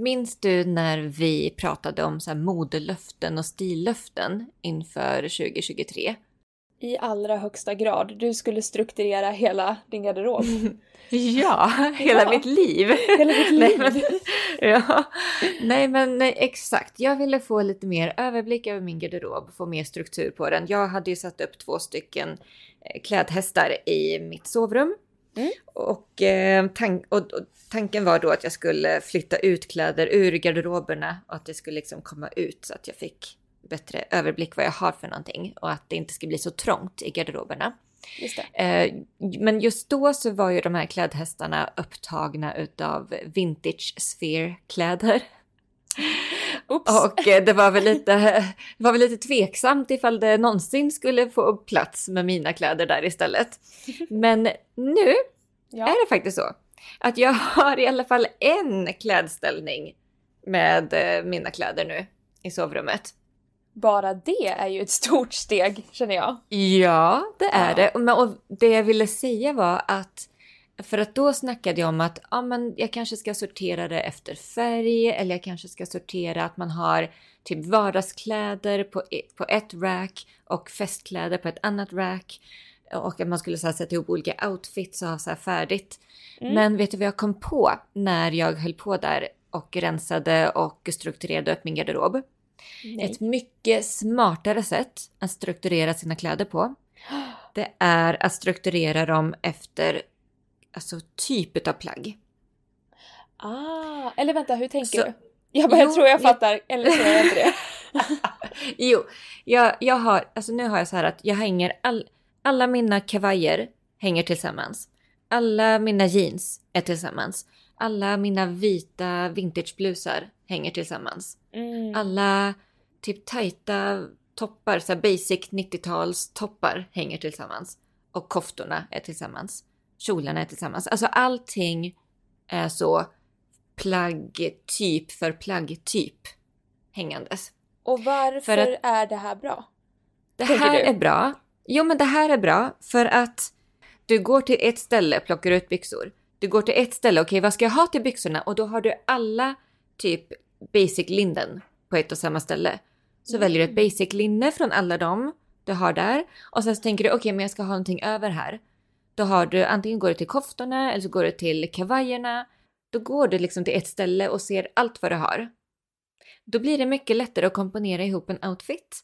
Minns du när vi pratade om så modelöften och stillöften inför 2023? I allra högsta grad. Du skulle strukturera hela din garderob. Ja, hela Ja. mitt liv. Hela ditt Nej, liv. men, ja. nej men nej, exakt. Jag ville få lite mer överblick över min garderob, få mer struktur på den. Jag hade ju satt upp två stycken eh, klädhästar i mitt sovrum. Mm. Och, eh, tank, och, och tanken var då att jag skulle flytta ut kläder ur garderoberna och att det skulle liksom komma ut så att jag fick bättre överblick vad jag har för någonting och att det inte skulle bli så trångt i garderoberna. Just. Eh, men just då så var ju de här klädhästarna upptagna utav vintage sphere kläder. Oops. Och eh, det var väl lite, det var väl lite tveksamt ifall det någonsin skulle få plats med mina kläder där istället. Men nu ja. är det faktiskt så att jag har i alla fall en klädställning med eh, mina kläder nu i sovrummet. Bara det är ju ett stort steg känner jag. Ja, det är Ja. det. Och det jag ville säga var att för att då snackade jag om att ja, men jag kanske ska sortera det efter färg eller jag kanske ska sortera att man har typ vardagskläder på, e- på ett rack och festkläder på ett annat rack. Och att man skulle så här, sätta ihop olika outfits och ha så här färdigt. Mm. Men vet du vad jag kom på när jag höll på där och rensade och strukturerade upp min garderob? Nej. Ett mycket smartare sätt att strukturera sina kläder på. Det är att strukturera dem efter alltså, typ av plagg. Ah, eller vänta, hur tänker Så- du? Jag, bara, jag Jo, tror jag jag- fattar, eller så gör jag inte det. Jo, jag, jag har, alltså nu har jag så här att jag hänger all, alla mina kavajer hänger tillsammans. Alla mina jeans är tillsammans. Alla mina vita vintageblusar hänger tillsammans. Mm. Alla typ tajta toppar, så basic 90-tals toppar hänger tillsammans. Och koftorna är tillsammans. Kjolarna är tillsammans. Alltså allting är så plaggtyp för plaggtyp hängandes. Och varför För att- är det här bra? Det här du? är bra. Jo, men det här är bra för att du går till ett ställe, plockar ut byxor. Du går till ett ställe, okej vad ska jag ha till byxorna? Och då har du alla typ basic linnen på ett och samma ställe. Så Mm. väljer du ett basic linne från alla dem du har där. Och sen så tänker du, okej men jag ska ha någonting över här. Då har du, antingen går du till koftorna eller så går du till kavajerna. Då går du liksom till ett ställe och ser allt vad du har. Då blir det mycket lättare att komponera ihop en outfit.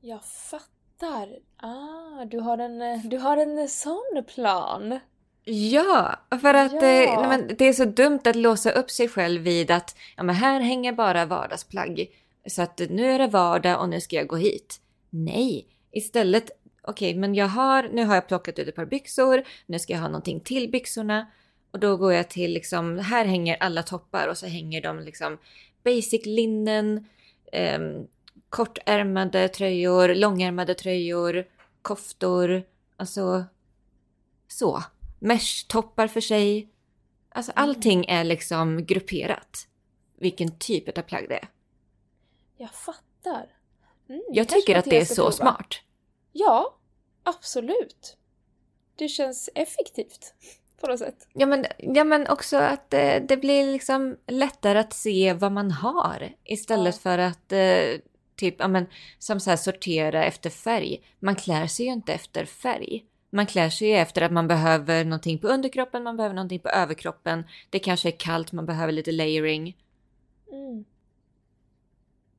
Jag fattar. Ah, du har en, du har en sån plan. Ja, för att Ja. Eh, nej, det är så dumt att låsa upp sig själv vid att ja, men här hänger bara vardagsplagg. Så att nu är det vardag och nu ska jag gå hit. Nej, istället, okej, men jag har, nu har jag plockat ut ett par byxor, nu ska jag ha någonting till byxorna. Och då går jag till liksom, här hänger alla toppar och så hänger de liksom basic linnen, ehm, kortärmade tröjor, långärmade tröjor, koftor, alltså så. Mesh-toppar för sig. Alltså Mm. allting är liksom grupperat. Vilken typ av plagg det är. Jag fattar. Mm, Jag tycker att det är så prova. smart. Ja, absolut. Det känns effektivt på något sätt. Ja men, ja, men också att eh, det blir liksom lättare att se vad man har istället Ja. för att eh, typ, ja men som så här sortera efter färg. Man klär sig ju inte efter färg. Man klär sig ju efter att man behöver någonting på underkroppen, man behöver någonting på överkroppen. Det kanske är kallt, man behöver lite layering.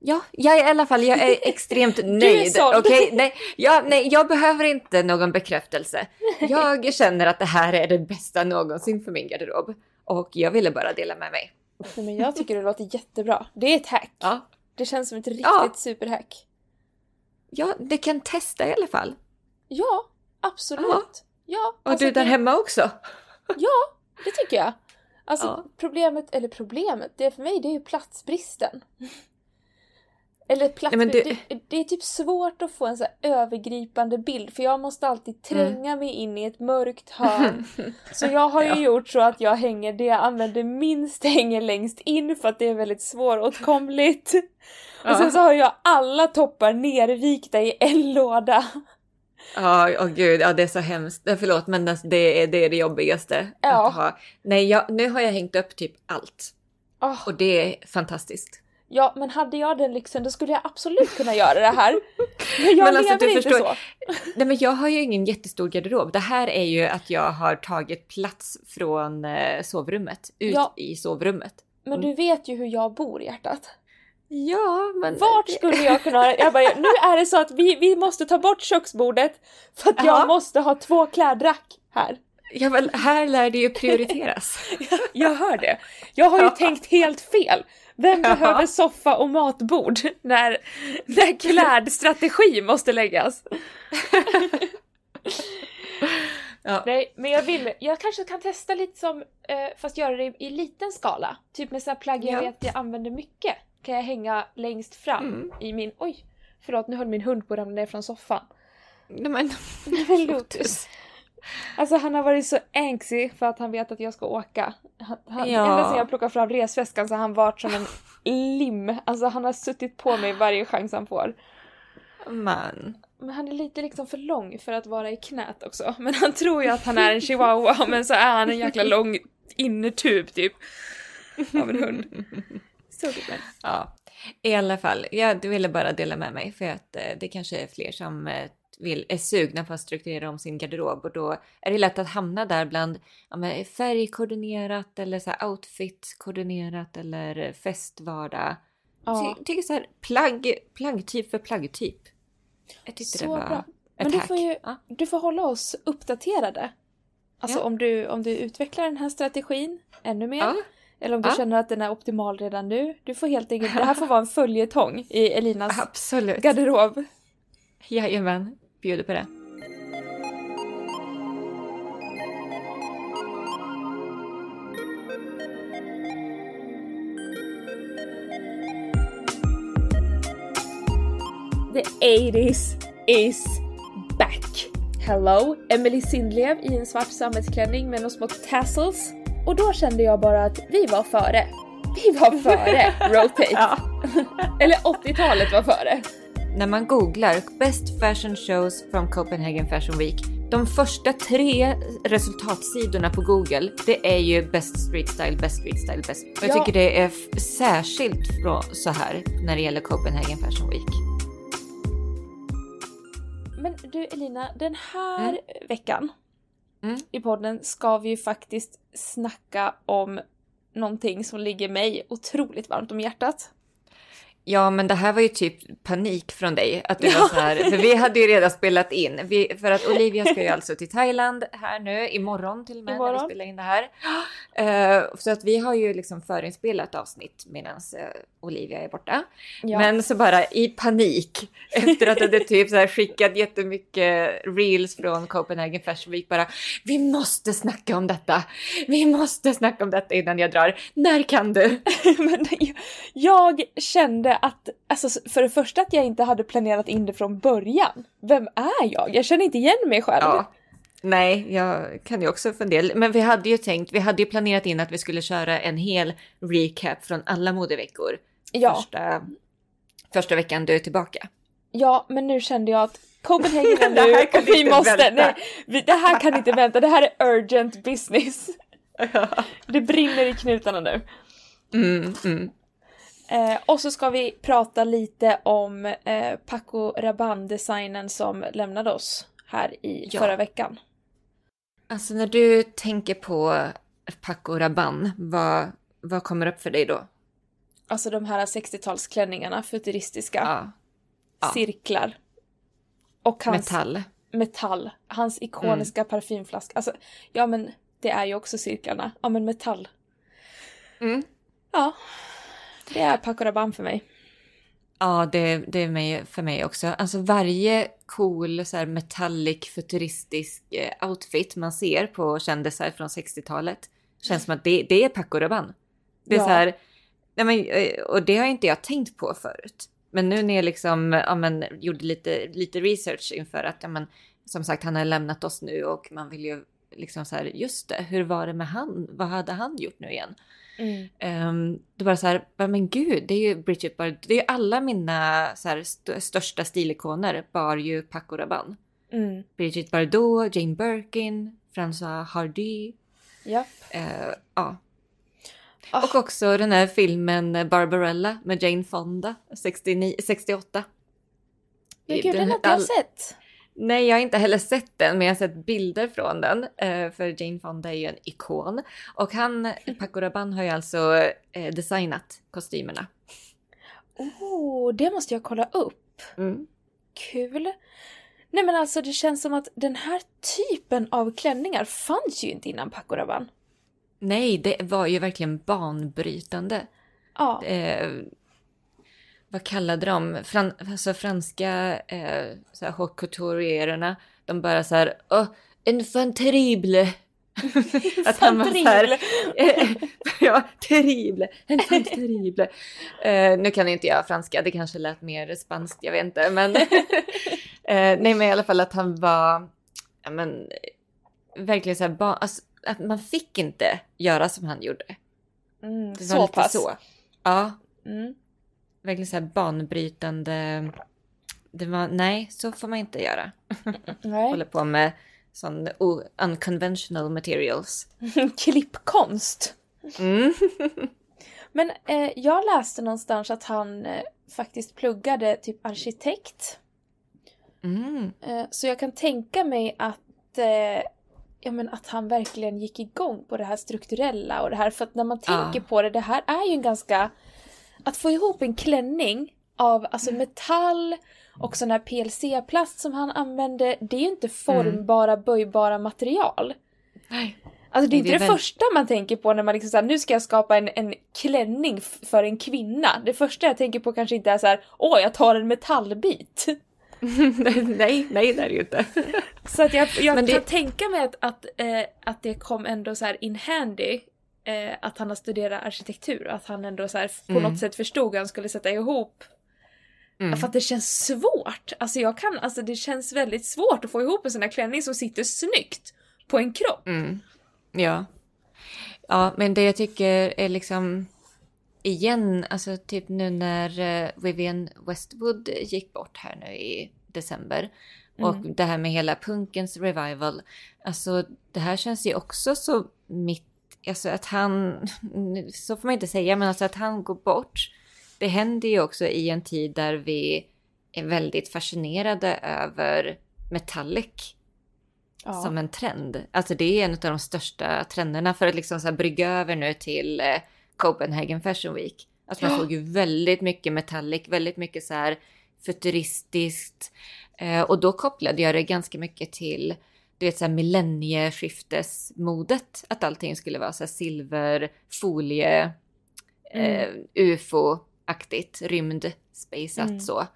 Ja, jag är i alla fall jag är extremt är nöjd. såld. Okej, nej, jag, nej, jag behöver inte någon bekräftelse. Jag känner att det här är det bästa någonsin för min garderob. Och jag ville bara dela med mig. Nej, men jag tycker det låter jättebra. Det är ett hack. Ja, Det känns som ett riktigt Ja. superhack. ja det kan testa i alla fall. Ja, absolut. Ja, Och alltså du där det- hemma också. Ja, det tycker jag. Alltså Ja. problemet, eller problemet, det är för mig det är ju platsbristen. Eller plats, Nej, du- det, det är typ svårt att få en så övergripande bild för jag måste alltid tränga mig in i ett mörkt hörn. Så jag har ju Mm. Ja. gjort så att jag hänger det jag använder minst hänger längst in för att det är väldigt svåråtkomligt. Och sen så har jag alla toppar nervikta i en låda. Ja, åh gud, ja det är så hemskt. Förlåt, men det är, det är det jobbigaste Ja. att ha. Nej, jag, nu har jag hängt upp typ allt. Oh. Och det är fantastiskt. Ja, men hade jag den lyxen då skulle jag absolut kunna göra det här. Men jag Men alltså, lever inte förstår- så. Nej men jag har ju ingen jättestor garderob. Det här är ju att jag har tagit plats från eh, sovrummet, ut Ja. i sovrummet. Men du vet ju hur jag bor hjärtat. Ja, men... Vart skulle jag kunna... Jag bara, nu är det så att vi, vi måste ta bort köksbordet för att jag Ja. måste ha två klädrack här. Ja, väl, här lär det ju prioriteras. Jag hör det. Jag har ju Ja. tänkt helt fel. Vem Ja. behöver soffa och matbord när, när klädstrategi måste läggas? ja. Nej, men jag vill, jag kanske kan testa lite som, eh, fast göra det i, i liten skala. Typ med så plagg jag Ja. vet jag använder mycket. Kan jag hänga längst fram Mm. i min, oj, förlåt nu höll min hund på att ramla ner från soffan. Nej, men... Men Lotus. Alltså han har varit så anxy för att han vet att jag ska åka. Han, han, Ja. Ända sedan jag plockade fram resväskan så har han varit som en lim. Alltså han har suttit på mig varje chans han får. Man. Men han är lite liksom för lång för att vara i knät också. Men han tror ju att han är en chihuahua men så är han en jäkla lång innertub typ. Av en hund. Så gullig. Ja, i alla fall. Jag ville bara dela med mig för att eh, det kanske är fler som eh, vill, är sugna på att strukturera om sin garderob och då är det lätt att hamna där bland ja, färgkoordinerat eller så outfit-koordinerat eller festvardag. Ja, Ty, tycker så här plagg, plaggtyp för plaggtyp. Jag tyckte Så det var bra. Men du får ju- Ja. du får hålla oss uppdaterade. Alltså Ja. om, du, om du utvecklar den här strategin ännu mer. Ja. Eller om du känner att den är optimal redan nu. Du får helt enkelt, det här får vara en följetong i Elinas Absolut. garderob. Jajamän, bjuder på det. The 80s is back! Hello! Emily Sindlev i en svart sammetsklänning med några små tassels. Och då kände jag bara att vi var före. Vi var före Rotate. Eller 80-talet var före. När man googlar Best Fashion Shows from Copenhagen Fashion Week, de första tre resultatsidorna på Google, det är ju Best Street Style, Best Street Style, Best. Och jag Ja. tycker det är särskilt bra så här när det gäller Copenhagen Fashion Week. Men du Elina, den här veckan Mm. i podden ska vi ju faktiskt snacka om någonting som ligger mig otroligt varmt om hjärtat. Ja, men det här var ju typ panik från dig. Att du Ja. var så här, för vi hade ju redan spelat in. Vi, för att Olivia ska ju alltså till Thailand här nu, imorgon till och med när Imorgon. vi spelar in det här. Eh, så att vi har ju liksom förinspelat avsnitt medan uh, Olivia är borta. Ja. Men så bara i panik, efter att hade typ så här skickat jättemycket reels från Copenhagen Fashion Week bara Vi måste snacka om detta! Vi måste snacka om detta innan jag drar. När kan du? Men jag- jag kände att, alltså för det första att jag inte hade planerat in det från början. Vem är jag? Jag känner inte igen mig själv. Ja. Nej, jag kan ju också fundera. Men vi hade ju tänkt, vi hade ju planerat in att vi skulle köra en hel recap från alla modeveckor. Ja. Första, första veckan du är tillbaka. Ja, men nu kände jag att Copenhagen är nu och vi måste... vänta. Nej, det här kan inte vänta, det här är urgent business. Det brinner i knutarna nu. Mm, mm. Eh, och så ska vi prata lite om eh, Paco Rabanne-designen som lämnade oss här i Ja. förra veckan. Alltså när du tänker på Paco Rabanne, vad, vad kommer upp för dig då? Alltså de här 60-talsklänningarna, futuristiska Ja, ja. cirklar. Och hans metall. metall. Hans ikoniska parfymflaska. Alltså, ja men det är ju också cirklarna. Ja men metall. Mm. Ja. Det är Paco Rabanne för mig. Ja, det, det är mig, för mig också. Alltså varje cool så här metallic futuristisk eh, outfit man ser på kändisar från 60-talet känns som att det, det är Paco Rabanne. Det är Ja. så här, nej men, eh, och det har inte jag tänkt på förut. Men nu när jag liksom, ja men, gjorde lite, lite research inför att, ja men, som sagt, han har lämnat oss nu och man vill ju liksom så här, just det, hur var det med han? Vad hade han gjort nu igen? Um, det var så här, men gud, det är ju Bridget Bardot, det är ju alla mina så här, st- största stilikoner bar ju Paco Rabanne. Mm. Bridget Bardot, Jane Birkin, François Hardy. Ja. eh, ja. Ah. Och också den här filmen Barbarella med Jane Fonda 69, 68. Men gud, den Den- har inte jag sett. Nej, jag har inte heller sett den, men jag har sett bilder från den. eh, För Jane Fonda är ju en ikon. Och han, Paco Rabanne, har ju alltså eh, designat kostymerna. Oh, det måste jag kolla upp. Mm. Kul. Nej men alltså det känns som att den här typen av klänningar fanns ju inte innan Paco Rabanne. Nej, det var ju verkligen banbrytande. Ja. Eh, vad kallade de? Fran, alltså franska eh, haute couturiererna. De bara så här, oh, enfant terrible. Att han var så här, eh, ja, terrible, enfant terrible. Eh, nu kan inte jag franska, det kanske lät mer spanskt, jag vet inte. Men, eh, nej men i alla fall att han var, ja men, verkligen så här, ba, alltså, att man fick inte göra som han gjorde. Mm, Det var så lite pass. så. Ja, Mm. verkligen så här banbrytande. Det var, nej, så får man inte göra. Nej. Håller på med sån unconventional materials. Klippkonst. Mm. Men eh, jag läste någonstans att han eh, faktiskt pluggade typ arkitekt. Mm. Eh, så jag kan tänka mig att, eh, ja, men att han verkligen gick igång på det här strukturella och det här. För att när man tänker Ja. på det, det här är ju en ganska... Att få ihop en klänning av alltså metall och sån här PLC-plast som han använde, det är ju inte formbara, böjbara material. Nej. Alltså det är inte det det, är väl- första man tänker på när man liksom såhär, nu ska jag skapa en, en klänning för en kvinna. Det första jag tänker på kanske inte är så här: åh jag tar en metallbit. nej, nej det är det ju inte. Så att jag, jag det- kan tänka mig att, att, eh, att det kom ändå så här in handy eh, att han har studerat arkitektur. Att han ändå så här på Mm. något sätt förstod hur han skulle sätta ihop. Mm. För att det känns svårt. Alltså jag kan, alltså det känns väldigt svårt att få ihop en sån här klänning som sitter snyggt på en kropp. Mm. Ja. Ja, men det jag tycker är liksom igen, alltså typ nu när eh, Vivienne Westwood gick bort här nu i december och det här med hela punkens revival. Alltså det här känns ju också så mitt, alltså att han, så får man inte säga, men alltså att han går bort. Det händer ju också i en tid där vi är väldigt fascinerade över metallic Ja. som en trend. Alltså det är en av de största trenderna för att liksom så brygga över nu till eh, Copenhagen Fashion Week. Alltså man såg ju väldigt mycket metallic, väldigt mycket så här futuristiskt. Eh, och då kopplade jag det ganska mycket till du vet så här millennieskiftesmodet. Att allting skulle vara så här silver, folie, eh, ufo-aktigt, rymd, spaceat Mm. så.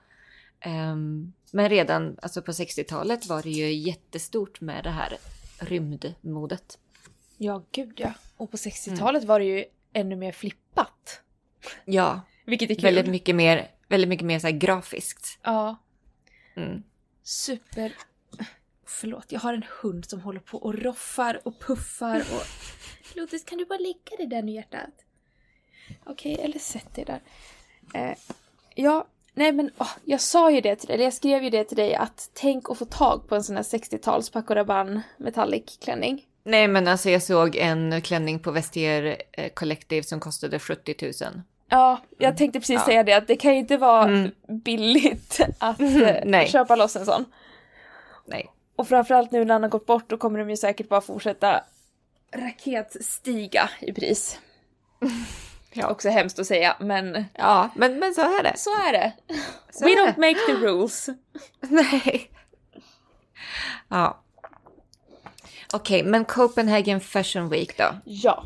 Ehm, men redan alltså på 60-talet var det ju jättestort med det här rymdmodet. Ja, gud ja. Och på 60-talet var det ju ännu mer flippat. Ja, Vilket är kul. väldigt mycket mer, väldigt mycket mer så grafiskt. Ja. Mm. Super... Förlåt, jag har en hund som håller på och roffar och puffar och... Lotus, kan du bara lägga det där nu hjärtat? Okej, eller sätt det där. Eh, ja, nej men åh, jag sa ju det till dig, eller jag skrev ju det till dig att tänk att få tag på en sån här 60-tals Paco Rabanne metallic klänning. Nej men alltså jag såg en klänning på Vestier eh, Collective som kostade 70 000. Ja, jag tänkte precis Ja. säga det att det kan ju inte vara Mm. billigt att eh, köpa loss en sån. Nej. Och framförallt nu när han har gått bort då kommer de ju säkert bara fortsätta raketstiga i pris. Ja. Också hemskt att säga, men Ja, men, men så är det. så är det. Så We är don't det. make the rules. Nej. Ja. Okej, men Copenhagen Fashion Week då? Ja.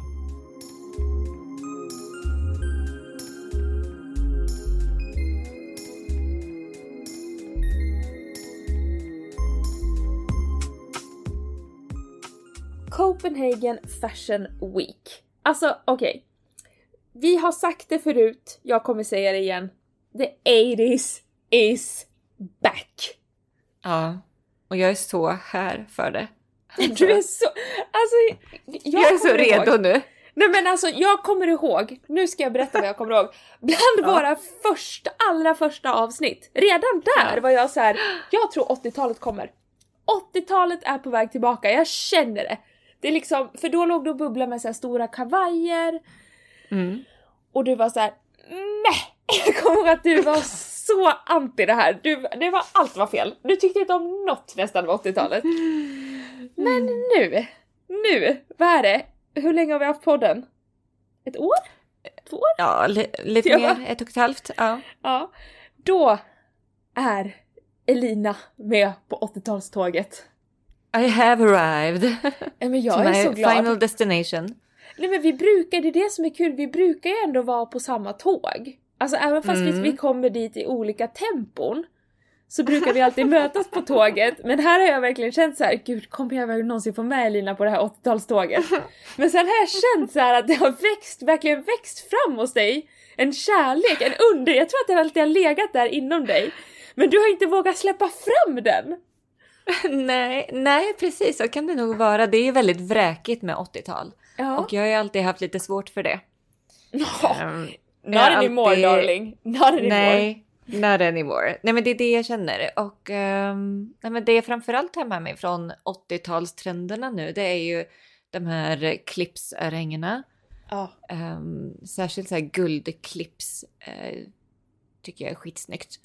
Copenhagen Fashion Week. Alltså okej. Vi har sagt det förut, jag kommer säga det igen. The 80s is back. Ja. Och jag är så här för det. Du är så... Alltså... Jag, Jag är så ihåg- redo nu. Nej men alltså jag kommer ihåg, nu ska jag berätta vad jag kommer ihåg. Bland våra första, allra första avsnitt, redan där Ja. var jag så här. jag tror 80-talet kommer. 80-talet är på väg tillbaka, jag känner det. Det är liksom, för då låg det och bubblade med så här stora kavajer. Mm. Och du var så här: nej! Jag kommer ihåg att du var så anti det här. Du, det var, allt var fel. Du tyckte inte om något nästan med 80-talet. Men nu, nu, vad är det? Hur länge har vi haft podden? Ett år? Två år? Ja, li lite mer, ett och ett halvt. Ja. Ja. Då är Elina med på 80-talståget. I have arrived. Nej men jag To är my så glad. final destination. Nej men vi brukar, det är det som är kul, vi brukar ju ändå vara på samma tåg. Alltså även fast vi, Mm. vi kommer dit i olika tempon så brukar vi alltid mötas på tåget. Men här har jag verkligen känt så här: gud kommer jag någonsin få med Elina på det här 80-talståget? Men sen har jag känt så här att det har växt, verkligen växt fram hos dig. En kärlek, en under, jag tror att den alltid har legat där inom dig. Men du har inte vågat släppa fram den. nej, nej, precis så kan det nog vara. Det är ju väldigt vräkigt med 80-tal. Ja. Och jag har ju alltid haft lite svårt för det. Oh, Ehm, not anymore alltid- darling. Not anymore. Nej, not anymore. Nej men det är det jag känner. Och ehm, nej, men det jag framförallt tar med mig från 80-talstrenderna nu det är ju de här clipsörhängena. Ja. Um, särskilt så här guldclips eh, tycker jag är skitsnyggt.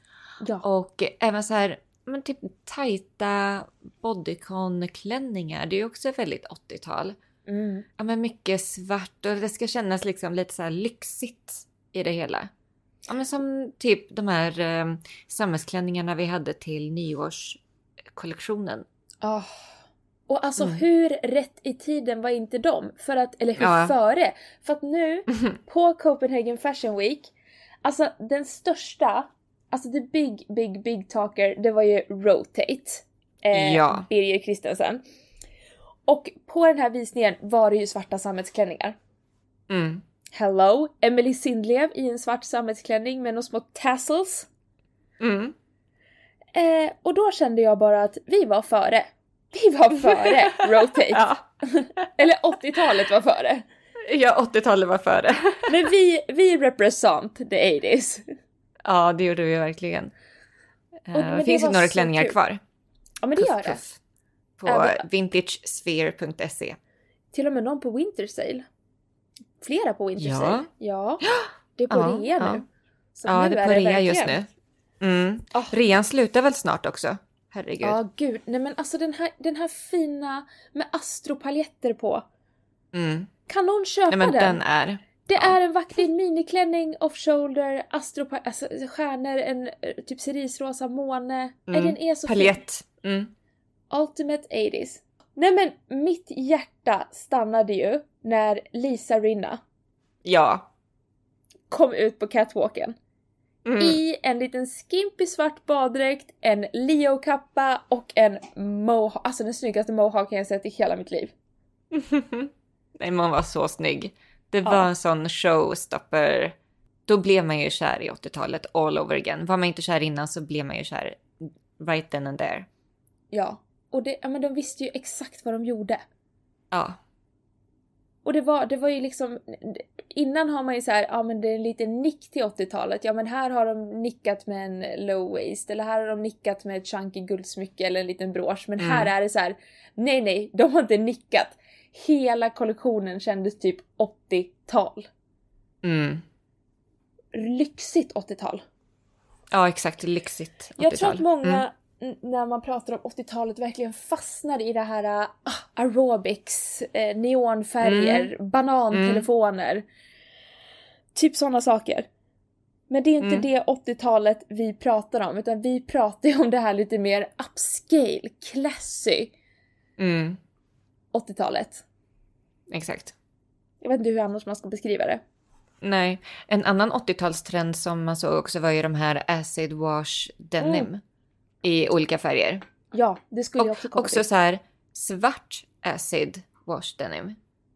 ja. Och även så här men typ tajta bodycon-klänningar. Det är ju också väldigt 80-tal. Mm. Ja men mycket svart och det ska kännas liksom lite så här lyxigt i det hela. Ja men som typ de här eh, samhällsklänningarna vi hade till nyårskollektionen. Ah. Och alltså Mm. hur rätt i tiden var inte de? För att, eller hur Ja. före? För att nu på Copenhagen Fashion Week, alltså den största, alltså the big, big, big talker, det var ju Rotate. Eh, Ja. Birger Kristensen. Och på den här visningen var det ju svarta sammetsklänningar. Mm. Hello! Emily Sindlev i en svart sammetsklänning med några små tassels. Mm. Eh, och då kände jag bara att vi var före. Vi var före Rotate. Ja. Eller 80-talet var före. ja, 80-talet var före. Men vi, vi represent the 80s. ja, det gjorde vi verkligen. Eh, men det finns ju några klänningar kul. kvar. Ja men det gör Puff, det. puff. På det- vintagesphere.se. Till och med någon på Winter Sale. Flera på Winter Ja. Ja. Det är på Ja, rea nu. Så Ja, nu det är på rea just verkligen- nu. Mm. Ah. Rean slutar väl snart också? Herregud. Ja, gud. Nej men alltså den här, den här fina med astropaljetter på. Mm. Kan någon köpa Nej, men den? den är... Det ja. är en vacker miniklänning, off-shoulder, astropa- alltså stjärnor, en eh, typ cerisrosa måne. Mm. den är så. Paljett. Mm. Ultimate 80s. Nej men mitt hjärta stannade ju när Lisa Rinna Ja. kom ut på catwalken. Mm. I en liten skimpy svart baddräkt, en Leo-kappa och en mohawk. Alltså den snyggaste mohawken jag sett i hela mitt liv. Nej, hon var så snygg. Det Ja. var en sån showstopper. Då blev man ju kär i 80-talet all over again. Var man inte kär innan så blev man ju kär right then and there. Ja. Och det, ja, men de visste ju exakt vad de gjorde. Ja. Och det var, det var ju liksom, innan har man ju så här, ja men det är en liten nick till 80-talet. Ja men här har de nickat med en low waist eller här har de nickat med ett chunky guldsmycke eller en liten brosch. Men Mm. här är det så här, nej nej, de har inte nickat. Hela kollektionen kändes typ 80-tal. Mm. Lyxigt 80-tal. Ja, exakt. Lyxigt 80-tal. Jag tror att många, Mm. När man pratar om 80-talet, verkligen fastnar i det här ah, aerobics, eh, neonfärger, banantelefoner. Typ sådana saker. Men det är inte Mm. det 80-talet vi pratar om, utan vi pratar ju om det här lite mer upscale, classy Mm. 80-talet. Exakt. Jag vet inte hur annars man ska beskriva det. Nej, en annan 80-talstrend som man såg också var ju de här acid wash denim Mm. I olika färger. Ja, det skulle jag Och också komma också till. så här svart acid wash denim.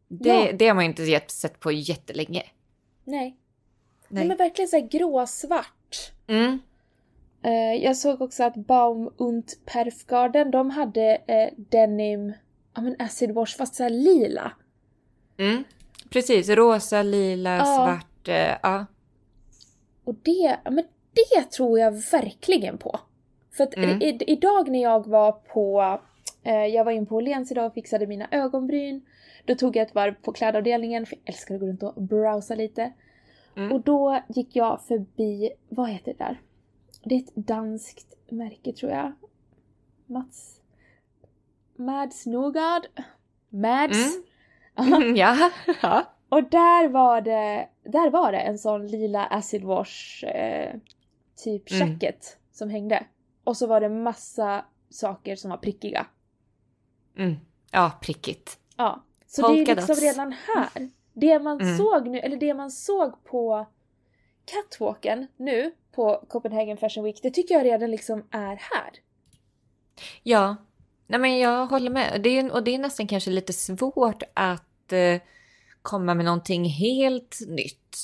Det, Ja. det har man ju inte sett på jättelänge. Nej. Nej. Nej. men verkligen såhär gråsvart. Mm. Eh, jag såg också att Baum und Perfgarden, de hade eh, denim, ja men acid wash fast såhär lila. Mm. Precis, rosa, lila, Ja. svart. Eh, ja. Och det, men det tror jag verkligen på. För att Mm. i, idag när jag var på, eh, jag var in på Åhléns idag och fixade mina ögonbryn. Då tog jag ett varv på klädavdelningen, för jag älskar att gå runt och browsa lite. Mm. Och då gick jag förbi, vad heter det där? Det är ett danskt märke tror jag. Mats... Mads Nogard? Mads? Mm. ja. ja. Och där var det, där var det en sån lila acid wash eh, typ Mm. jacket som hängde. Och så var det massa saker som var prickiga. Mm. Ja, prickigt. Ja. Så Polka det är liksom dots. redan här. Det man Mm. såg nu, eller det man såg på catwalken nu på Copenhagen Fashion Week, det tycker jag redan liksom är här. Ja, nej men jag håller med. Det är, och det är nästan kanske lite svårt att eh, komma med någonting helt nytt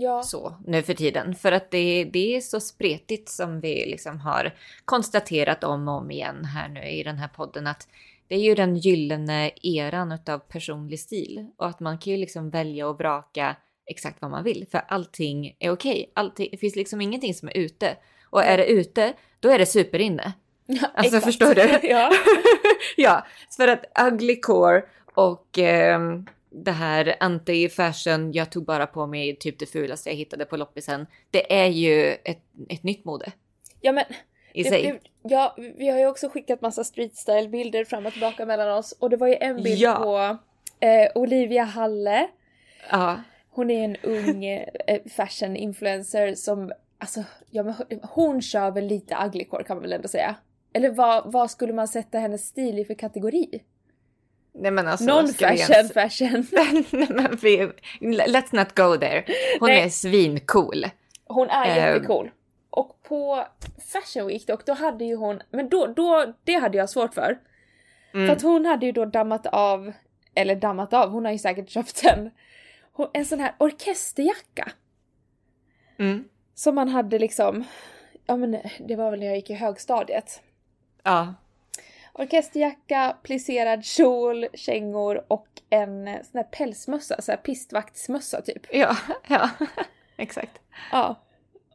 Ja. så nu för tiden. För att det, det är så spretigt som vi liksom har konstaterat om och om igen här nu i den här podden. Att det är ju den gyllene eran utav personlig stil. Och att man kan ju liksom välja och vraka exakt vad man vill. För allting är okej. Allting, det finns liksom ingenting som är ute. Och är det ute, då är det superinne. ja Alltså, exakt. förstår du? ja. ja, för att ugly core och ehm, det här anti-fashion, jag tog bara på mig typ det fulaste jag hittade på loppisen. Det är ju ett, ett nytt mode ja men i Det- sig. Ja, vi har ju också skickat massa street style bilder fram och tillbaka mellan oss och det var ju en bild Ja. på eh, Olivia Halle. Ja, Hon är en ung eh, fashion influencer som, alltså, ja men hon- kör väl lite ugly core kan man väl ändå säga. Eller vad, vad skulle man sätta hennes stil i för kategori? Nej men alltså. Non ska vi fashion ens- fashion. nej men vi, let's not go there. Hon Nej. är svincool. Hon är Eh. jättecool. Och på Fashion Week dock, då hade ju hon, men då, då, det hade jag svårt för. För Mm. att hon hade ju då dammat av, eller dammat av, hon har ju säkert köpt en, en sån här orkesterjacka. Mm. Som man hade liksom, ja men det var väl när jag gick i högstadiet. Ja, Orkesterjacka, plisserad kjol, kängor och en eh, sån här pälsmössa, så här pistvaktsmössa typ. ja, ja, exakt. Ja.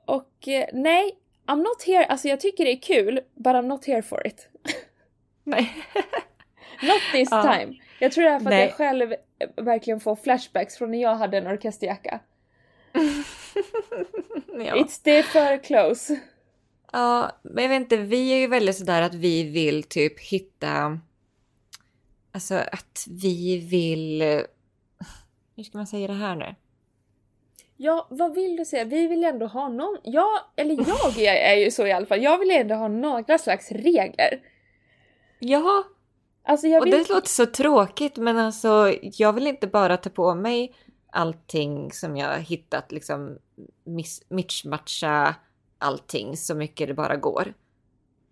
Och eh, nej, I'm not here, alltså jag tycker det är kul, but I'm not here for it. Nej. Not this Ja. time. Jag tror det är för att Nej. jag själv eh, verkligen får flashbacks från när jag hade en orkesterjacka. ja. It's the för close. Ja, men jag vet inte, vi är ju väldigt sådär att vi vill typ hitta... Alltså att vi vill... Hur ska man säga det här nu? Ja, vad vill du säga? Vi vill ändå ha någon, ja, eller jag är, ju så i alla fall, jag vill ändå ha några slags regler. Ja, Alltså jag och vill... det låter så tråkigt men alltså jag vill inte bara ta på mig allting som jag hittat liksom miss- mismatcha allting så mycket det bara går.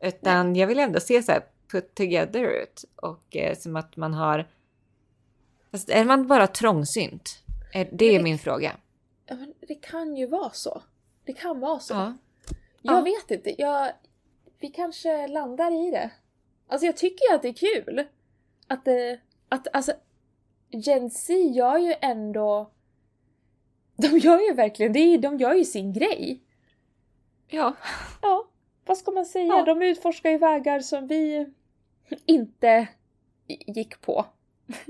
Utan jag vill ändå se så här put together ut och eh, som att man har... Fast är man bara trångsynt? Eh, Det är det- min fråga. Ja, men det kan ju vara så. Det kan vara så. Ja. Jag Ja. vet inte, jag... Vi kanske landar i det. Alltså jag tycker ju att det är kul. Att det... Att alltså... Gen Z gör ju ändå... De gör ju verkligen, det är, de gör ju sin grej. Ja. Ja, vad ska man säga? Ja. De utforskar ju vägar som vi inte gick på.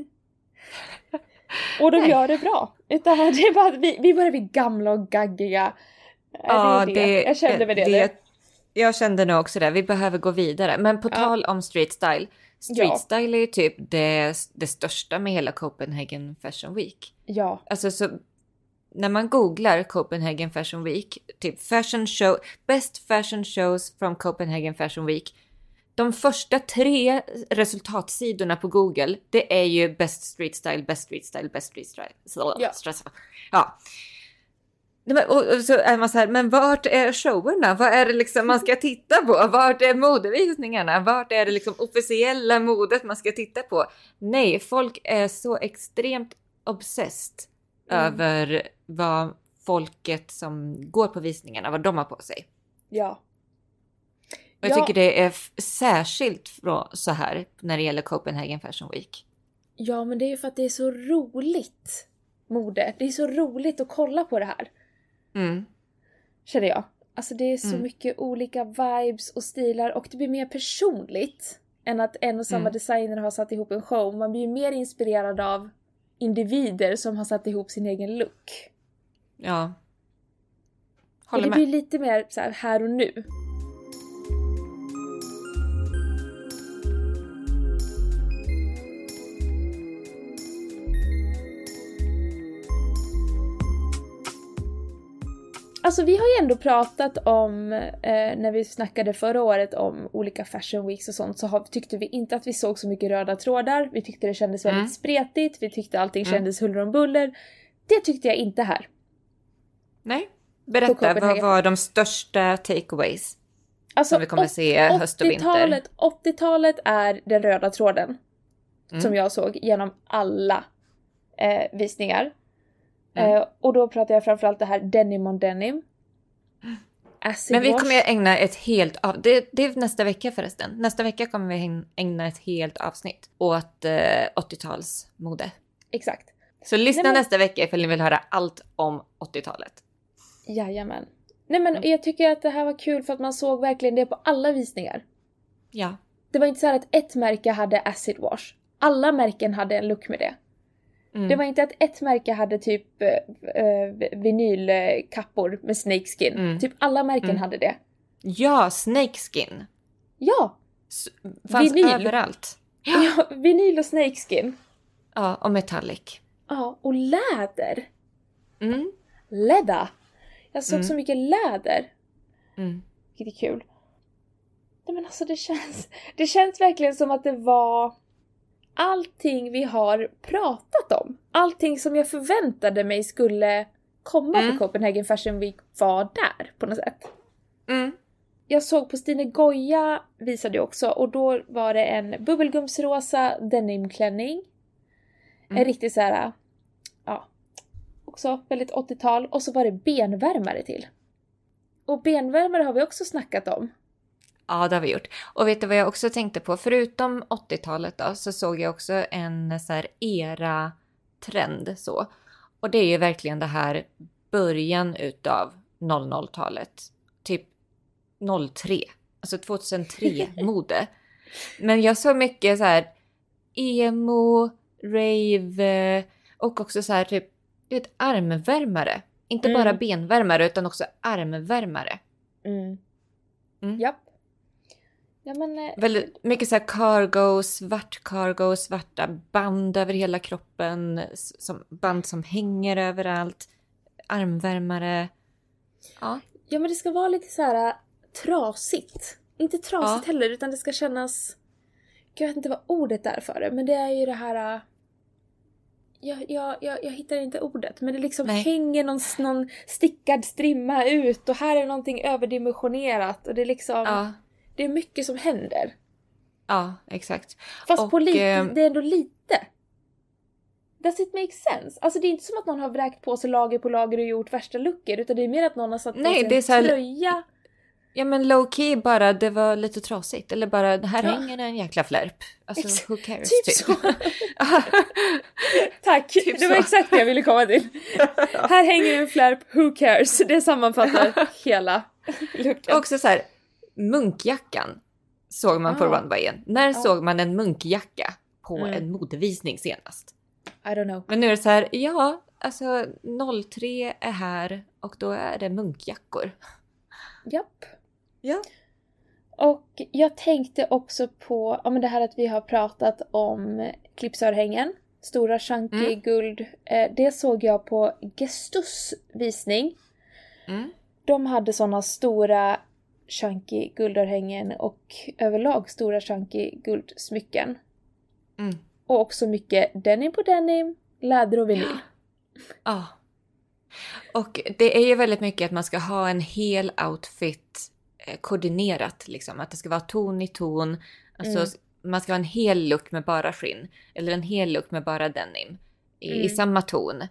Och de Nej. gör det bra. Utan det är bara vi, vi börjar bli gamla och gaggiga. Ja, det det. Jag kände med det. nu. Jag kände nog också det. Vi behöver gå vidare. Men på Ja. tal om street style. Street Ja. style är ju typ det, det största med hela Copenhagen Fashion Week. Ja, Alltså så när man googlar Copenhagen Fashion Week, typ fashion show, best fashion shows from Copenhagen Fashion Week. De första tre resultatsidorna på Google, det är ju best street style, best street style, best street style. Så, Ja. och så är man så här, men vart är showerna? Vad är det liksom man ska titta på? Vart är modevisningarna? Vart är det liksom officiella modet man ska titta på? Nej, folk är så extremt obsessed Mm. över vad folket som går på visningarna, vad de har på sig. ja. Och jag Ja. tycker det är särskilt så här när det gäller Copenhagen Fashion Week. Ja, men det är ju för att det är så roligt mode. Det är så roligt att kolla på det här. Mm. Känner jag. Alltså det är så Mm. mycket olika vibes och stilar och det blir mer personligt än att en och samma Mm. designer har satt ihop en show. Man blir ju mer inspirerad av individer som har satt ihop sin egen look. Ja. Håller det med. blir lite mer så här, här och nu. Alltså vi har ju ändå pratat om, eh, när vi snackade förra året om olika fashion weeks och sånt, så har, tyckte vi inte att vi såg så mycket röda trådar. Vi tyckte det kändes väldigt Mm. spretigt, vi tyckte allting Mm. kändes huller om buller. Det tyckte jag inte här. Nej. Berätta, vad var de största takeaways Alltså, som vi kommer se höst och vinter? 80-talet 80-talet är den röda tråden Mm. som jag såg genom alla eh, visningar. Mm. Eh, och då pratar jag framförallt det här denim on denim. Acid Men vi wash. kommer ägna ett helt av... det, det är nästa vecka förresten. Nästa vecka kommer vi ägna ett helt avsnitt åt eh, 80-talsmode. Exakt. Så lyssna Nej, men- nästa vecka ifall ni vill höra allt om 80-talet. Jajamän. Nej men jag tycker att det här var kul för att man såg verkligen det på alla visningar. Ja. Det var inte så här att ett märke hade acid wash. Alla märken hade en look med det. Mm. Det var inte att ett märke hade typ eh, vinylkappor med snakeskin. Mm. Typ alla märken Mm. hade det. Ja, snakeskin. Ja! S- Fanns Vinyl. överallt. ja! Vinyl och snakeskin. Ja, och metallic. Ja, och läder. Mm. Leather. Jag såg Mm. så mycket läder. Mm. Vilket är kul. Nej men alltså det känns, det känns verkligen som att det var allting vi har pratat om. Allting som jag förväntade mig skulle komma Mm. på Copenhagen Fashion Week var där på något sätt. Mm. Jag såg på Stine Goya visade jag också och då var det en bubbelgumsrosa denimklänning. En Mm. riktig så här, ja, också väldigt 80-tal och så var det benvärmare till. Och benvärmare har vi också snackat om. Ja, det har vi gjort. Och vet du vad jag också tänkte på? Förutom 80-talet då, så såg jag också en så här era-trend så. Och det är ju verkligen det här början utav 00-talet. Typ 03. Alltså 2003-mode. Men jag såg mycket så här emo, rave och också så här typ du vet, armvärmare. Inte Mm. bara benvärmare utan också armvärmare. Mm. Mm. Japp. Ja men, eh, Väldigt mycket så här cargo, svart cargo, svarta band över hela kroppen, som, band som hänger överallt, armvärmare. Ja, ja men det ska vara lite så här äh, trasigt. Inte trasigt Ja. heller utan det ska kännas... Jag vet inte vad ordet är för det men det är ju det här... Jag, jag, jag, jag hittar inte ordet men det liksom Nej. hänger någon, någon stickad strimma ut och här är någonting överdimensionerat och det är liksom... ja, Det är mycket som händer. ja exakt. Fast Och, på lite, ehm, det är ändå lite. Does it make sense? Alltså det är inte som att någon har vräkt på sig lager på lager och gjort värsta luckor utan det är mer att någon har satt på sig en tröja. Ja men low key bara, det var lite trasigt. Eller bara, här Ja. hänger en jäkla flärp. Alltså Ex- who cares typ typ. så. Tack! Typ det var så. exakt det jag ville komma till. Här hänger en flärp, who cares? Det sammanfattar hela luckan. Också så här, munkjackan såg man på Ah. runwayen. När Ja. såg man en munkjacka på Mm. en modevisning senast? I don't know. Men nu är det så här, ja, alltså 03 är här och då är det munkjackor. Japp. Ja. Och jag tänkte också på ja, men det här att vi har pratat om klippsörhängen. Stora chunky Mm. guld. Eh, det såg jag på Gestus visning. Mm. De hade såna stora chunky guldörhängen och överlag stora chunky guldsmycken. Mm. Och också mycket denim på denim, läder och vinyl. Ja. Och det är ju väldigt mycket att man ska ha en hel outfit koordinerat liksom. Att det ska vara ton i ton. Alltså Mm. man ska ha en hel look med bara skinn. Eller en hel look med bara denim. I, i Mm. samma ton.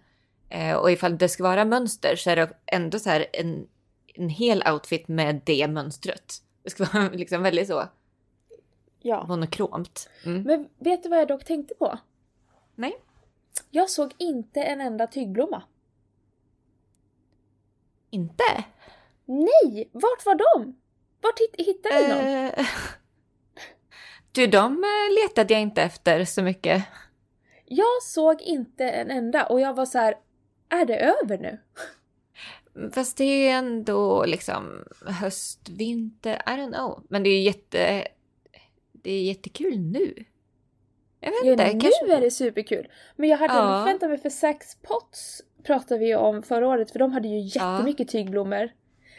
Eh, och ifall det ska vara mönster så är det ändå så här en, en hel outfit med det mönstret. Det ska vara liksom väldigt så Ja. monokromt. Mm. Men vet du vad jag dock tänkte på? Nej. Jag såg inte en enda tygblomma. Inte? Nej! Vart var de? Vart hitt- hittade ni någon? Eh, du, de eh, letade jag inte efter så mycket. Jag såg inte en enda och jag var så här, är det över nu? Fast det är ändå liksom höst, vinter, I don't know. Men det är jätte... Det är jättekul nu. Jag vet Ja, inte. nu kanske... är det superkul. Men jag hade Ja. förväntat mig för Sax Pots pratade vi ju om förra året för de hade ju jättemycket tygblommor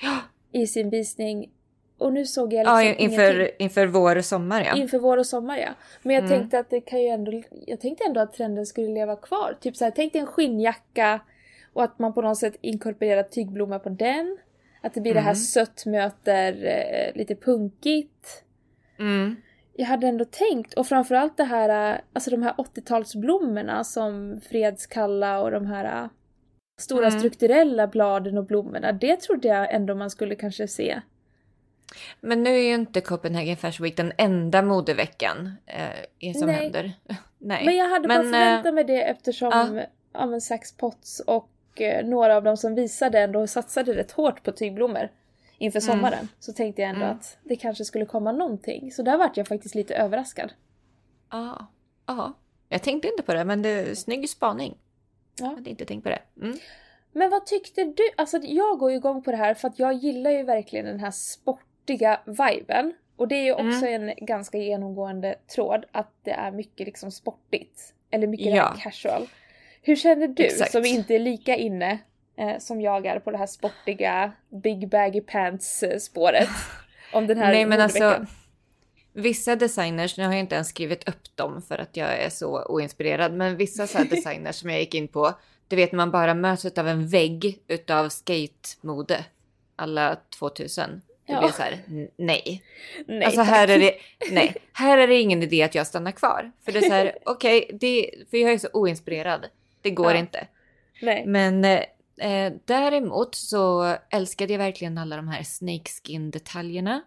Ja, i sin visning. Och nu såg jag liksom ja ingenting. inför, inför vår och sommar ja. Inför vår och sommar ja. Men jag Mm. tänkte att det kan ju ändå, jag tänkte ändå att trenden skulle leva kvar. Typ såhär, tänk dig en skinnjacka och att man på något sätt inkorporerar tygblommor på den. Att det blir det här Mm. sött möter eh, lite punkigt. Mm. Jag hade ändå tänkt, och framförallt det här, eh, alltså de här 80-talsblommorna som fredskalla och de här eh, stora Mm. strukturella bladen och blommorna. Det trodde jag ändå man skulle kanske se. Men nu är ju inte Copenhagen Fashion Week den enda modeveckan eh, som Nej. händer. Nej. Men jag hade bara Men, eh, förväntat mig det eftersom ja. ja. men Sax Potts och eh, några av dem som visade ändå satsade rätt hårt på tygblommor inför Mm. sommaren. Så tänkte jag ändå Mm. att det kanske skulle komma någonting. Så där vart jag faktiskt lite överraskad. Ja. Ja. Jag tänkte inte på det, men det är snygg spaning. Ja. Jag hade inte tänkt på det. Mm. Men vad tyckte du? Alltså jag går ju igång på det här för att jag gillar ju verkligen den här sportiga viben. Och det är ju också en ganska genomgående tråd att det är mycket liksom sportigt. Eller mycket Ja. casual. Hur känner du Exakt. som inte är lika inne eh, som jag är på det här sportiga big baggy pants eh, spåret? Om den här Nej men alltså, vissa designers, nu har jag inte ens skrivit upp dem för att jag är så oinspirerad, men vissa så designers som jag gick in på, du vet när man bara möts av en vägg utav skatemode alla 2000. Det Ja. blir så här, nej. Nej, alltså här är det, nej, här är det ingen idé att jag stannar kvar. För det är så här, okej, det, för jag är så oinspirerad. Det går Ja. inte. Nej. Men eh, eh, däremot så älskade jag verkligen alla de här snakeskin-detaljerna.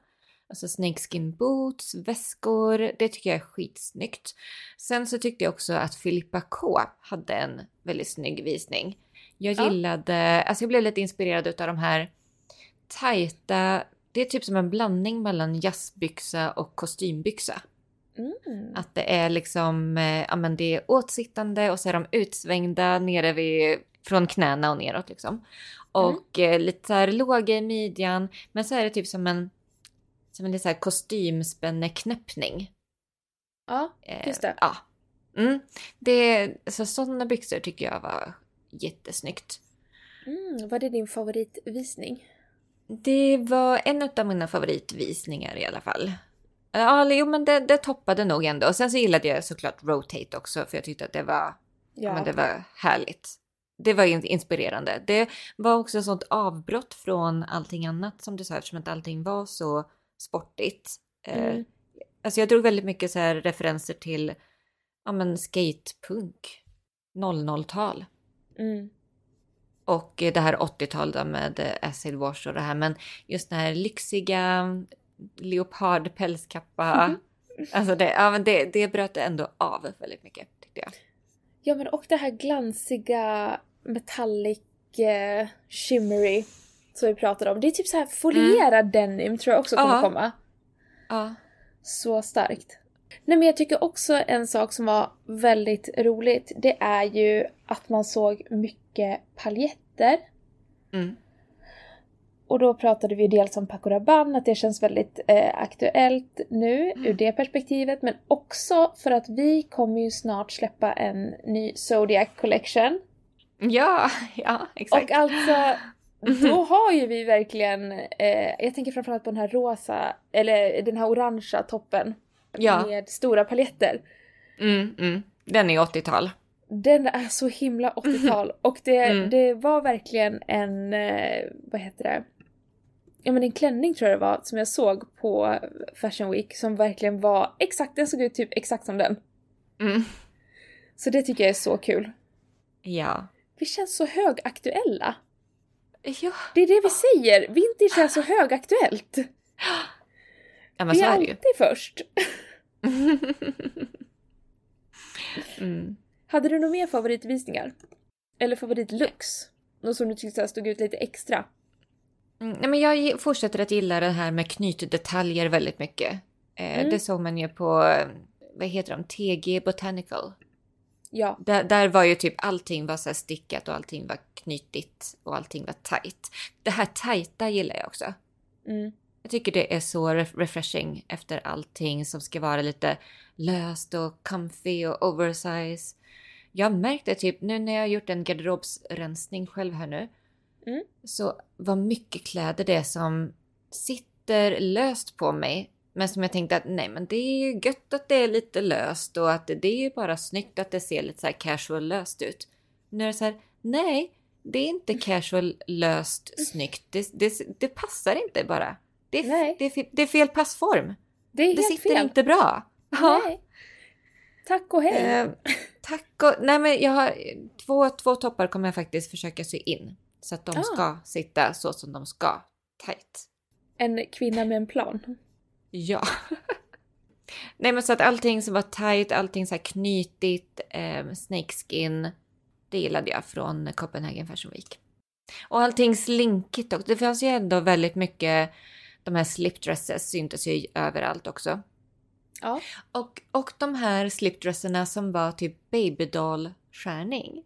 Alltså snakeskin boots, väskor, det tycker jag är skitsnyggt. Sen så tyckte jag också att Filippa K hade en väldigt snygg visning. Jag Ja. gillade, alltså jag blev lite inspirerad utav de här tajta, det är typ som en blandning mellan jazzbyxa och kostymbyxa. Mm. Att det är liksom, eh, ja men det är åtsittande och så är de utsvängda nere vid, från knäna och neråt liksom. Och eh, lite så här låga i midjan, men så är det typ som en, som en lite så här kostymspänneknäppning. Ja, Eh, just det. Ja. Mm. det. Så sådana byxor tycker jag var jättesnyggt. Mm, vad är din favoritvisning? Det var en av mina favoritvisningar i alla fall. Ja, jo men det, det toppade nog ändå. Och sen så gillade jag såklart Rotate också för jag tyckte att det var Ja. men det var härligt. Det var in- inspirerande. Det var också ett sånt avbrott från allting annat som du sa eftersom att allting var så sportigt. Eh, Mm. Alltså jag drog väldigt mycket så här referenser till ja, men skatepunk, 00-tal Mm. Och det här 80-tal då med eh, acid wash och det här. Men just den här lyxiga leopardpälskappa. Alltså det, ja, men det, det bröt ändå av väldigt mycket tyckte jag. Ja men och det här glansiga metallic eh, shimmery som vi pratade om. Det är typ så här folierad denim tror jag också kommer Mm. Ja. komma. Ja. Så starkt. Nej men jag tycker också en sak som var väldigt roligt det är ju att man såg mycket paljetter. Mm. Och då pratade vi dels om Paco Rabanne, att det känns väldigt eh, aktuellt nu ur det perspektivet. Men också för att vi kommer ju snart släppa en ny Zodiac Collection. Ja, ja, exakt. Och alltså, då har ju vi verkligen, eh, jag tänker framförallt på den här rosa, eller den här orangea toppen. Ja. Med stora paljetter. Mm, mm. Den är 80-tal. Den är så himla 80-tal och det, Mm. det var verkligen en, eh, vad heter det? Ja men en klänning tror jag det var som jag såg på Fashion Week som verkligen var exakt, den såg ut typ exakt som den. Mm. Så det tycker jag är så kul. Ja. Vi känns så högaktuella. Ja, Det är det vi säger, vintage är så högaktuellt. ja men vi så är är det ju. alltid först. mm. Hade du några mer favoritvisningar? Eller favoritlooks? Något som du tyckte stod ut lite extra? Mm, nej, men jag fortsätter att gilla det här med knytdetaljer väldigt mycket. Eh, Mm. Det såg man ju på, vad heter de, TG Botanical. Ja. Där, där var ju typ allting var så stickat och allting var knytigt och allting var tight. Det här tajta gillar jag också. Mm. Jag tycker det är så ref- refreshing efter allting som ska vara lite löst och comfy och oversize. Jag märkte typ nu när jag har gjort en garderobsrensning själv här nu. Mm. Så vad mycket kläder det är som sitter löst på mig. Men som jag tänkte att nej men det är ju gött att det är lite löst och att det är ju bara snyggt att det ser lite så här casual löst ut. Nu är det så här, nej det är inte casual löst snyggt. Det, det, det passar inte bara. Det är, Nej. det, är, det är fel passform. Det är Det sitter fel. inte bra. Nej. Tack och hej. Eh, tack och... Nej men jag har... Två, två toppar kommer jag faktiskt försöka sy in. Så att de Ah. ska sitta så som de ska. Tight. En kvinna med en plan. Ja. Nej men så att allting som var tight, allting så här knytigt, eh, snakeskin. Det gillade jag från Copenhagen Fashion Week. Och allting slinkigt också. Det fanns ju ändå väldigt mycket, de här slipdresses syntes ju överallt också. Ja. Och, och de här slipdresserna som var typ babydoll-skärning.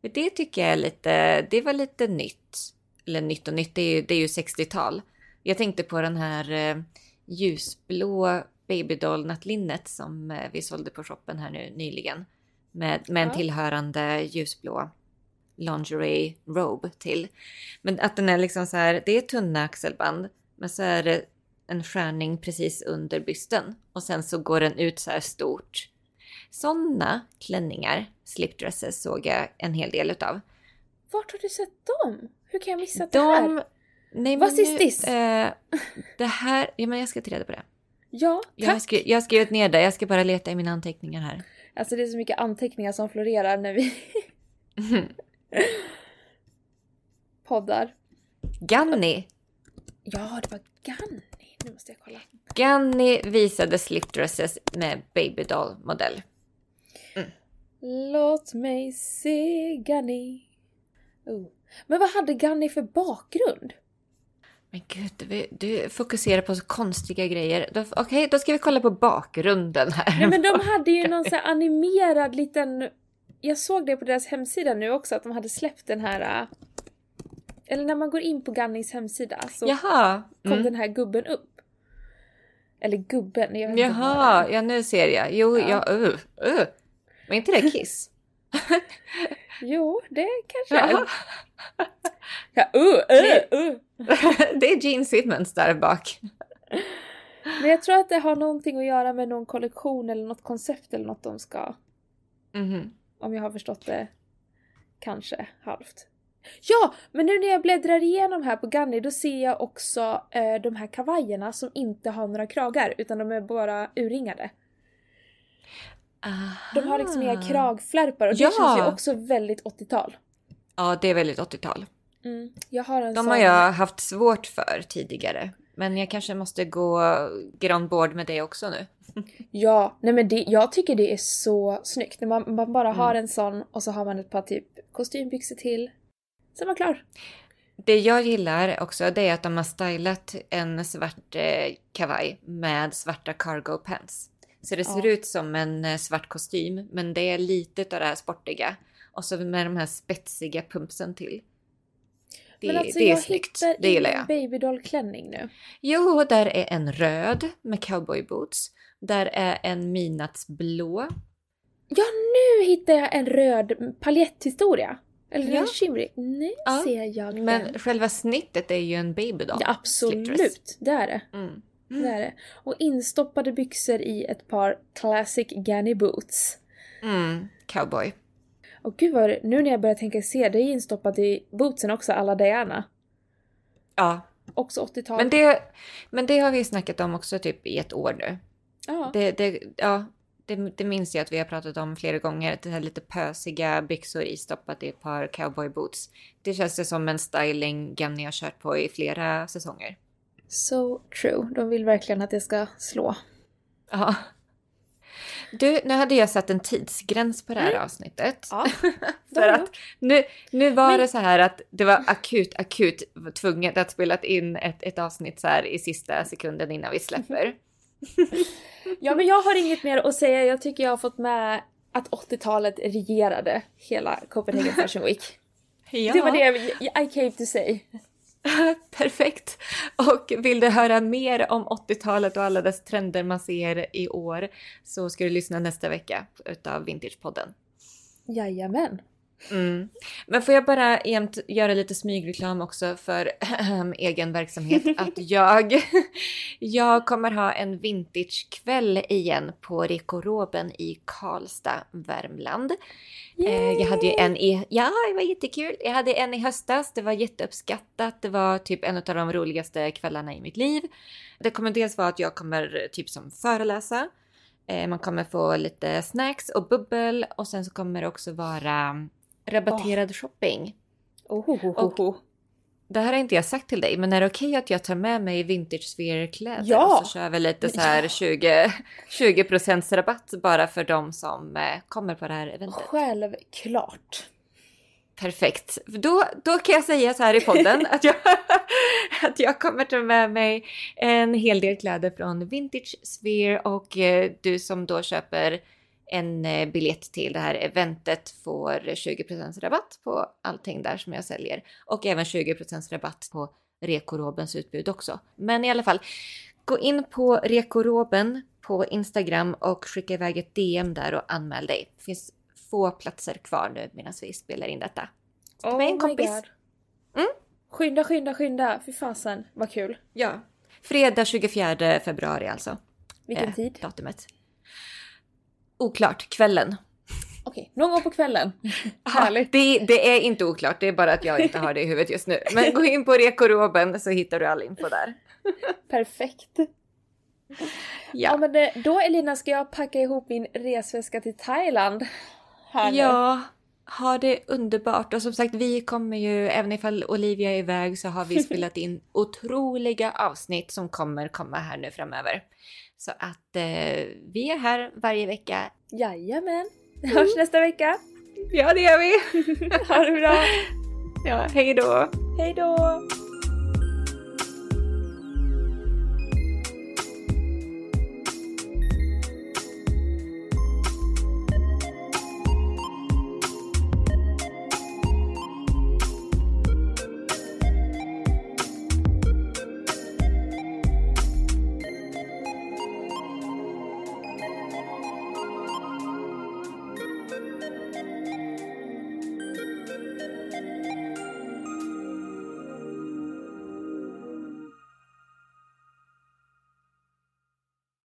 Det tycker jag är lite, det var lite nytt. Eller nytt och nytt, det är ju, det är ju 60-tal. Jag tänkte på den här eh, ljusblå babydoll-nattlinnet som eh, vi sålde på shoppen här nu nyligen. Med, med en Ja. tillhörande ljusblå lingerie robe till. Men att den är liksom så här, det är tunna axelband. Men så är det en skärning precis under bysten. Och sen så går den ut så här stort. Sådana klänningar, slipdresses, såg jag en hel del utav. Vart har du sett dem? Hur kan jag missa det här? De... Nej, Vad nu, this? eh, det här... Ja, men jag ska ta reda på det. Ja, Jag har, tack. skri- jag har skrivit ner det. Jag ska bara leta i mina anteckningar här. Alltså det är så mycket anteckningar som florerar när vi poddar. Ganni. Ja, det var Ganni. Nu måste jag kolla. Ganni visade slipdresses med babydoll-modell. Låt mig se Ganni. Oh. Men vad hade Ganni för bakgrund? Men gud, du, fokuserar på så konstiga grejer. Okej, då ska vi kolla på bakgrunden här. Nej men de hade ju någon sån animerad liten... Jag såg det på deras hemsida nu också att de hade släppt den här... Eller när man går in på Gannis hemsida så Jaha. kom Mm. den här gubben upp. Eller gubben, jag vet inte Jaha, är. ja nu ser jag. Jo, Ja. ja, uh, uh. Var inte det Kiss? Jo, det kanske är. Ja, uh, uh, uh. det är Gene Simmons där bak. Men jag tror att det har någonting att göra med någon kollektion eller något koncept eller något de ska... Mhm. Om jag har förstått det kanske halvt. Ja, men nu när jag bläddrar igenom här på Ganni då ser jag också eh, de här kavajerna som inte har några kragar utan de är bara urringade. De har liksom inga Aha. kragflärpar och det Ja. känns ju också väldigt 80-tal. Ja, det är väldigt 80-tal. Mm. Jag har en De sån... har jag haft svårt för tidigare. Men jag kanske måste gå get on board med det också nu. Ja, nej men det, jag tycker det är så snyggt när man, man bara har Mm. en sån och så har man ett par typ kostymbyxor till. Sen man klar. Det jag gillar också det är att de har stylat en svart eh, kavaj med svarta cargo pants. Så det ser Ja. ut som en eh, svart kostym men det är lite av det här sportiga. Och så med de här spetsiga pumpsen till. Det, men alltså det är jag snyggt. hittar Det gillar ingen jag. babydoll-klänning nu. Jo, där är en röd med cowboyboots. Där är en midnattsblå. Ja, nu hittar jag en röd paljetthistoria. Eller Ja. en shimmery. Nu Ja, ser jag den. Men själva snittet är ju en babydoll. ja, slipdress. absolut, det är det. Mm. det är det. Och instoppade byxor i ett par classic Ganni boots. Mm. Cowboy. Och gud vad det, nu när jag börjar tänka se, det är instoppat i bootsen också, alla Diana. Ja, Också 80-tal. men det, men det har vi snackat om också typ i ett år nu. ja. Det, det, ja, det, det minns jag att vi har pratat om flera gånger. Det här lite pösiga byxor istoppat i ett par cowboyboots. Det känns ju som en styling Ganni har kört på i flera säsonger. So true. De vill verkligen att det ska slå. Ja. Du, nu hade jag satt en tidsgräns på det här avsnittet. Ja, För att nu, nu var Men- det så här att det var akut, akut tvunget att spela in ett, ett avsnitt så här i sista sekunden innan vi släpper. Ja men jag har inget mer att säga. Jag tycker jag har fått med att 80-talet regerade hela Copenhagen Fashion Week. Ja. Det var det I came to say. Perfekt! Och vill du höra mer om 80-talet och alla dess trender man ser i år så ska du lyssna nästa vecka utav Vintagepodden. Jajamän. Mm. Men får jag bara jämt göra lite smygreklam också för egen verksamhet. Att jag, jag kommer ha en vintagekväll igen på Rekoroben i Karlstad, Värmland. Eh, jag hade ju en i, ja det var jättekul. Jag hade en i höstas, det var jätteuppskattat. Det var typ en av de roligaste kvällarna i mitt liv. Det kommer dels vara att jag kommer typ som föreläsa. Eh, man kommer få lite snacks och bubbel och sen så kommer det också vara rabatterad shopping. Oh, oh, oh, Och- oh. Det här har inte jag sagt till dig, men är det okej att jag tar med mig vintage sphere-kläder Ja! och så kör vi lite så här 20, 20% rabatt bara för de som eh, kommer på det här eventet? Självklart. Perfekt. Då, då kan jag säga så här i podden att jag, att jag kommer ta med mig en hel del kläder från Vintage Sphere och eh, du som då köper en eh, biljett till det här eventet får 20% rabatt på allting där som jag säljer och även 20% rabatt på Rekorobens utbud också. Men i alla fall, gå in på Rekoroben på Instagram och skicka iväg ett DM där och anmäl dig. Det finns få platser kvar nu medan vi spelar in detta. Ta med en kompis. Mm. Skynda, skynda, skynda. Fy fasen, vad kul. Ja. Fredag 24 februari alltså. Vilken eh, tid? Datumet. Oklart, kvällen. Okej, någon gång på kvällen. Härligt. det, det är inte oklart, det är bara att jag inte har det i huvudet just nu. Men gå in på Rekoroben så hittar du all info där. Perfekt. Ja. Ja, men eh, då Elina ska jag packa ihop min resväska till Thailand. Här nu. ja ha det underbart. Och som sagt, vi kommer ju, även ifall Olivia är iväg så har vi spelat in otroliga avsnitt som kommer komma här nu framöver. Så att eh, vi är här varje vecka. Jajamän. Hörs nästa vecka. Ja, det gör vi! Ha det bra. Ja, hej då! Hej då!